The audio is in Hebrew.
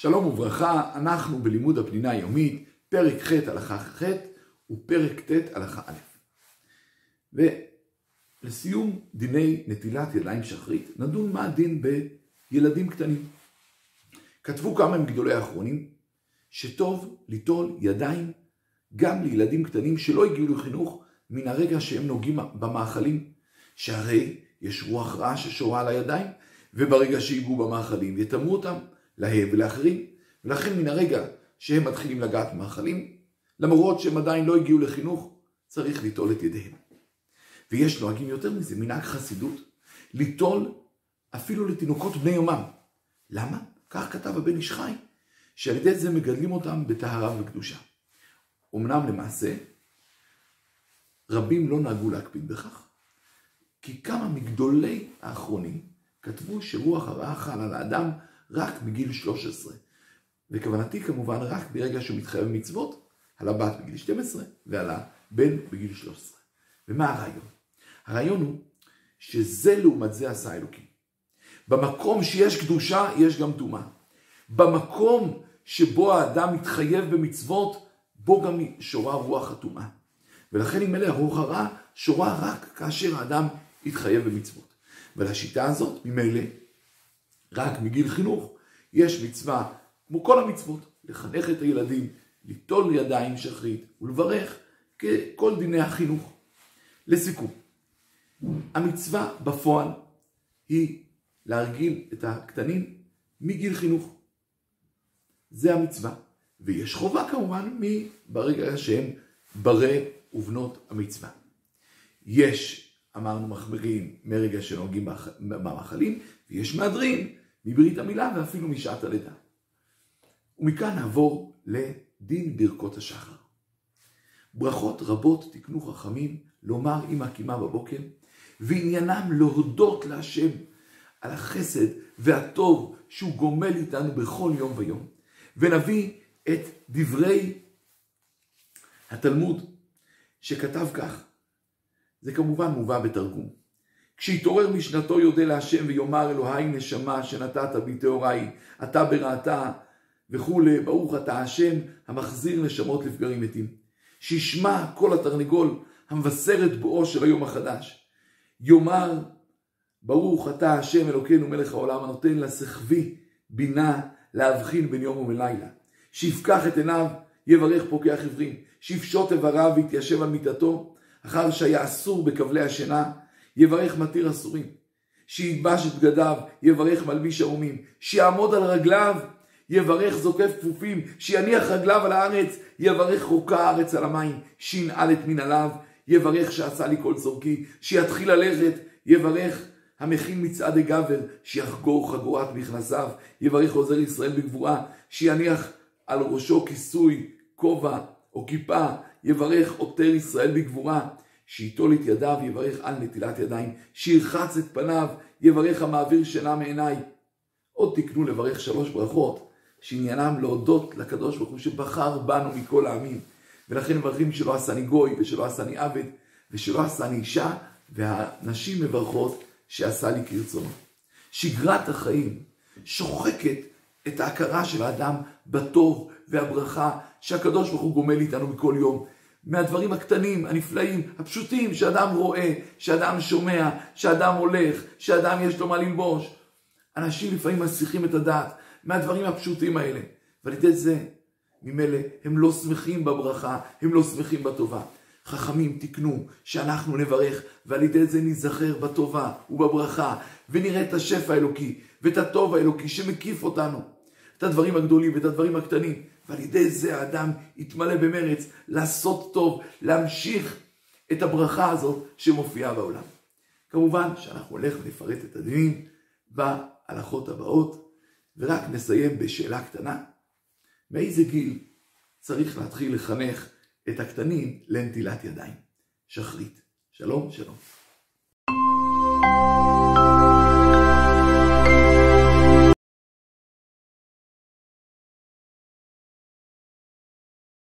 שלום וברכה, אנחנו בלימוד הפנינה היומית, פרק ח' הלכה ח' ופרק ט' הלכה א'. ולסיום דיני נטילת ידיים שחרית, נדון מה הדין בילדים קטנים. כתבו כמה מגדולי האחרונים, שטוב ליטול ידיים גם לילדים קטנים שלא הגיעו לחינוך מן הרגע שהם נוגעים במאכלים, שהרי יש רוח רעה ששורה על הידיים, וברגע שיגעו במאכלים יטמאו אותם. להם ולאחרים, ולכן מן הרגע שהם מתחילים לגעת במאכלים, למרות שהם עדיין לא הגיעו לחינוך, צריך ליטול את ידיהם. ויש נוהגים יותר מזה, מנהג חסידות, ליטול אפילו לתינוקות בני יומם. למה? כך כתב הבן איש חי, שעל ידי זה מגדלים אותם בטהרה וקדושה. אמנם למעשה, רבים לא נהגו להקפיד בכך, כי כמה מגדולי האחרונים כתבו שרוח הרעה חל על האדם רק מגיל 13. וכוונתי כמובן רק ברגע שהוא מתחייב במצוות, על הבת בגיל 12 ועל הבן בגיל 13. ומה הרעיון? הרעיון הוא שזה לעומת זה עשה אלוקים. במקום שיש קדושה, יש גם טומאה. במקום שבו האדם מתחייב במצוות, בו גם שורה רוח הטומאה. ולכן אם אלה הרוח הרע, שורה רק כאשר האדם יתחייב במצוות. ולשיטה הזאת, ממילא, רק מגיל חינוך יש מצווה, כמו כל המצוות, לחנך את הילדים, ליטול ידיים שחרית ולברך ככל דיני החינוך. לסיכום, המצווה בפועל היא להרגיל את הקטנים מגיל חינוך. זה המצווה. ויש חובה כמובן ברגע שהם ברי ובנות המצווה. יש, אמרנו מחמירים מרגע שנוהגים במאכלים, ויש מהדרין מברית המילה ואפילו משעת הלידה. ומכאן נעבור לדין ברכות השחר. ברכות רבות תקנו חכמים לומר עם הקימה בבוקר, ועניינם להודות להשם על החסד והטוב שהוא גומל איתנו בכל יום ויום. ונביא את דברי התלמוד שכתב כך, זה כמובן מובא בתרגום. כשיתעורר משנתו יודה להשם ויאמר אלוהי נשמה שנתת בי טהוראי, אתה ברעתה וכולי, ברוך אתה השם המחזיר נשמות לפגרים מתים. שישמע כל התרנגול המבשר את בואו של היום החדש. יאמר ברוך אתה השם אלוקינו מלך העולם הנותן לסחבי בינה להבחין בין יום ובין. שיפקח את עיניו יברך פוקח עברים. שיפשוט איבריו ויתיישב על מיטתו אחר שהיה אסור בכבלי השינה יברך מתיר אסורים. שיתבש את בגדיו, יברך מלביש ערומים. שיעמוד על רגליו, יברך זוקף כפופים. שיניח רגליו על הארץ, יברך רוקה הארץ על המים. שינעל את מנהליו, יברך שעשה לי כל צורכי. שיתחיל ללכת, יברך המכין מצעדי גבר, שיחגור חגורת מכנסיו. יברך עוזר ישראל בגבורה, שיניח על ראשו כיסוי, כובע או כיפה. יברך עותר ישראל בגבורה. שייטול את ידיו יברך על נטילת ידיים, שירחץ את פניו יברך המעביר שינה מעיניי. עוד תקנו לברך שלוש ברכות, שעניינם להודות לקדוש ברוך הוא שבחר בנו מכל העמים. ולכן מברכים שלא עשני גוי ושלא עשני עבד ושלא עשני אישה, והנשים מברכות שעשה לי כרצונו. שגרת החיים שוחקת את ההכרה של האדם בטוב והברכה שהקדוש ברוך הוא גומל איתנו מכל יום. מהדברים הקטנים, הנפלאים, הפשוטים, שאדם רואה, שאדם שומע, שאדם הולך, שאדם יש לו מה ללבוש. אנשים לפעמים מסיחים את הדעת מהדברים הפשוטים האלה, ועל ידי זה, ממילא, הם לא שמחים בברכה, הם לא שמחים בטובה. חכמים תקנו שאנחנו נברך, ועל ידי זה ניזכר בטובה ובברכה, ונראה את השפע האלוקי ואת הטוב האלוקי שמקיף אותנו. את הדברים הגדולים ואת הדברים הקטנים. ועל ידי זה האדם יתמלא במרץ לעשות טוב, להמשיך את הברכה הזאת שמופיעה בעולם. כמובן שאנחנו נלך ונפרט את הדינים בהלכות הבאות, ורק נסיים בשאלה קטנה. מאיזה גיל צריך להתחיל לחנך את הקטנים לנטילת ידיים? שחרית. שלום, שלום.